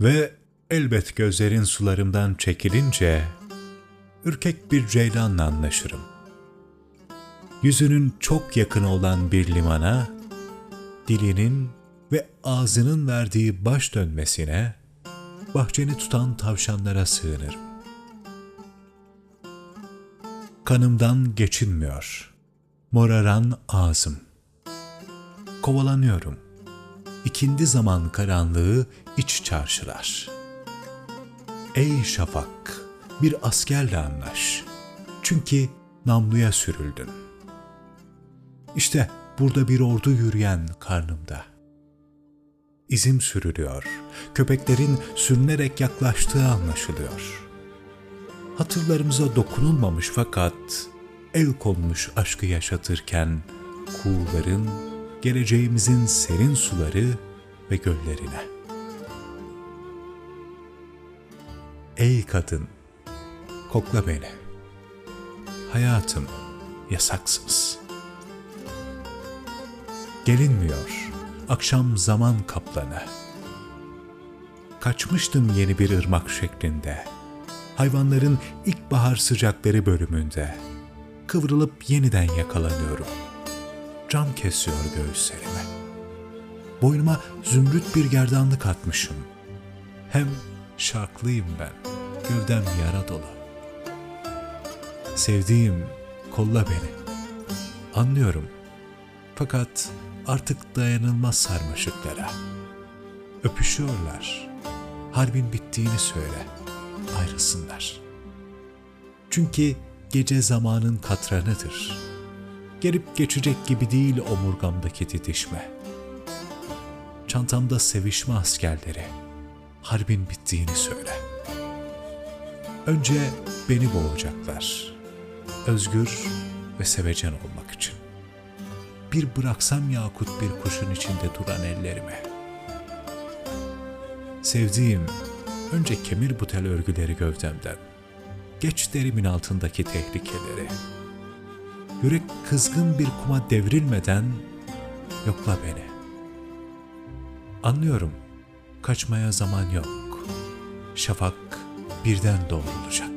Ve elbet gözlerin sularımdan çekilince ürkek bir ceylanla anlaşırım. Yüzünün çok yakın olan bir limana, dilinin ve ağzının verdiği baş dönmesine, bahçeni tutan tavşanlara sığınırım. Kanımdan geçinmiyor, moraran ağzım. Kovalanıyorum. İkindi zaman karanlığı iç çarşılar. Ey şafak, bir askerle anlaş. Çünkü namluya sürüldün. İşte burada bir ordu yürüyen karnımda. İzim sürülüyor. Köpeklerin sürünerek yaklaştığı anlaşılıyor. Hatırlarımıza dokunulmamış fakat el konmuş aşkı yaşatırken kuğuların geleceğimizin serin suları ve göllerine. Ey kadın, kokla beni. Hayatım, yasaksız. Gelinmiyor, akşam zaman kaplanı. Kaçmıştım yeni bir ırmak şeklinde. Hayvanların ilkbahar sıcakları bölümünde. Kıvrılıp yeniden yakalanıyorum. Cam kesiyor göğüslerime. Boynuma zümrüt bir gerdanlık atmışım. Hem şarklıyım ben, gövdem yara dolu. Sevdiğim, kolla beni. Anlıyorum. Fakat artık dayanılmaz sarmaşıklara. Öpüşüyorlar. Harbin bittiğini söyle. Ayrılsınlar. Çünkü gece zamanın katranıdır. Gelip geçecek gibi değil omurgamdaki titişme. Çantamda sevişme askerleri. Harbin bittiğini söyle. Önce beni boğacaklar. Özgür ve sevecen olmak için. Bir bıraksam yakut bir kuşun içinde duran ellerime. Sevdiğim, önce kemir bu tel örgüleri gövdemden. Geç derimin altındaki tehlikeleri. Yürek kızgın bir kuma devrilmeden yokla beni. Anlıyorum, kaçmaya zaman yok. Şafak birden doğrulacak.